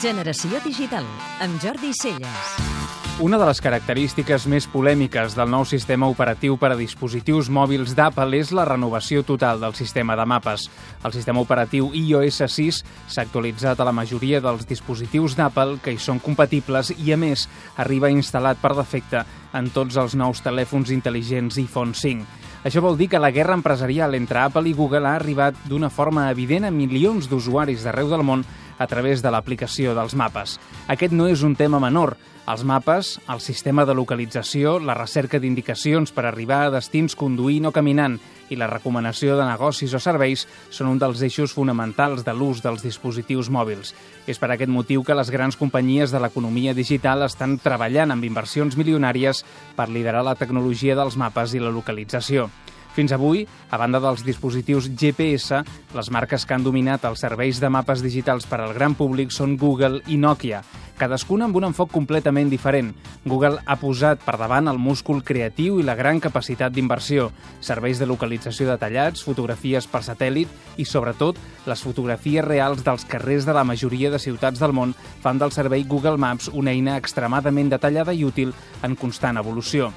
Generació Digital, amb Jordi Celles. Una de les característiques més polèmiques del nou sistema operatiu per a dispositius mòbils d'Apple és la renovació total del sistema de mapes. El sistema operatiu iOS 6 s'ha actualitzat a la majoria dels dispositius d'Apple que hi són compatibles i, a més, arriba instal·lat per defecte en tots els nous telèfons intel·ligents iPhone 5. Això vol dir que la guerra empresarial entre Apple i Google ha arribat d'una forma evident a milions d'usuaris d'arreu del món a través de l'aplicació dels mapes. Aquest no és un tema menor. Els mapes, el sistema de localització, la recerca d'indicacions per arribar a destins conduint o caminant i la recomanació de negocis o serveis són un dels eixos fonamentals de l'ús dels dispositius mòbils. És per aquest motiu que les grans companyies de l'economia digital estan treballant amb inversions milionàries per liderar la tecnologia dels mapes i la localització. Fins avui, a banda dels dispositius GPS, les marques que han dominat els serveis de mapes digitals per al gran públic són Google i Nokia, cadascuna amb un enfoc completament diferent. Google ha posat per davant el múscul creatiu i la gran capacitat d'inversió, serveis de localització detallats, fotografies per satèl·lit i, sobretot, les fotografies reals dels carrers de la majoria de ciutats del món fan del servei Google Maps una eina extremadament detallada i útil en constant evolució.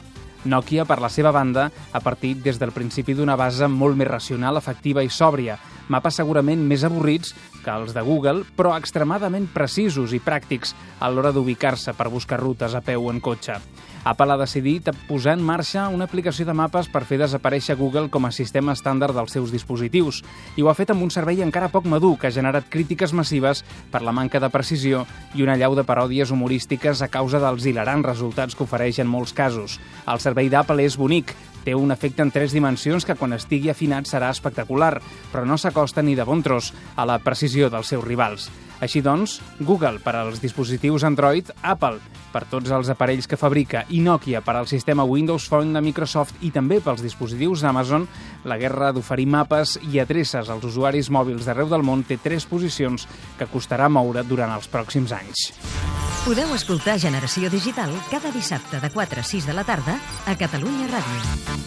Nokia, per la seva banda, ha partit des del principi d'una base molt més racional, efectiva i sòbria, mapes segurament més avorrits que els de Google, però extremadament precisos i pràctics a l'hora d'ubicar-se per buscar rutes a peu o en cotxe. Apple ha decidit posar en marxa una aplicació de mapes per fer desaparèixer Google com a sistema estàndard dels seus dispositius i ho ha fet amb un servei encara poc madur que ha generat crítiques massives per la manca de precisió i una llau de paròdies humorístiques a causa dels hilarants resultats que ofereix en molts casos. El servei d'Apple és bonic, té un efecte en tres dimensions que quan estigui afinat serà espectacular, però no s'acosta ni de bon tros a la precisió dels seus rivals. Així doncs, Google per als dispositius Android, Apple per tots els aparells que fabrica i Nokia per al sistema Windows Phone de Microsoft i també pels dispositius Amazon, la guerra d'oferir mapes i adreces als usuaris mòbils d'arreu del món té tres posicions que costarà moure durant els pròxims anys. Podeu escoltar Generació Digital cada dissabte de 4 a 6 de la tarda a Catalunya Ràdio.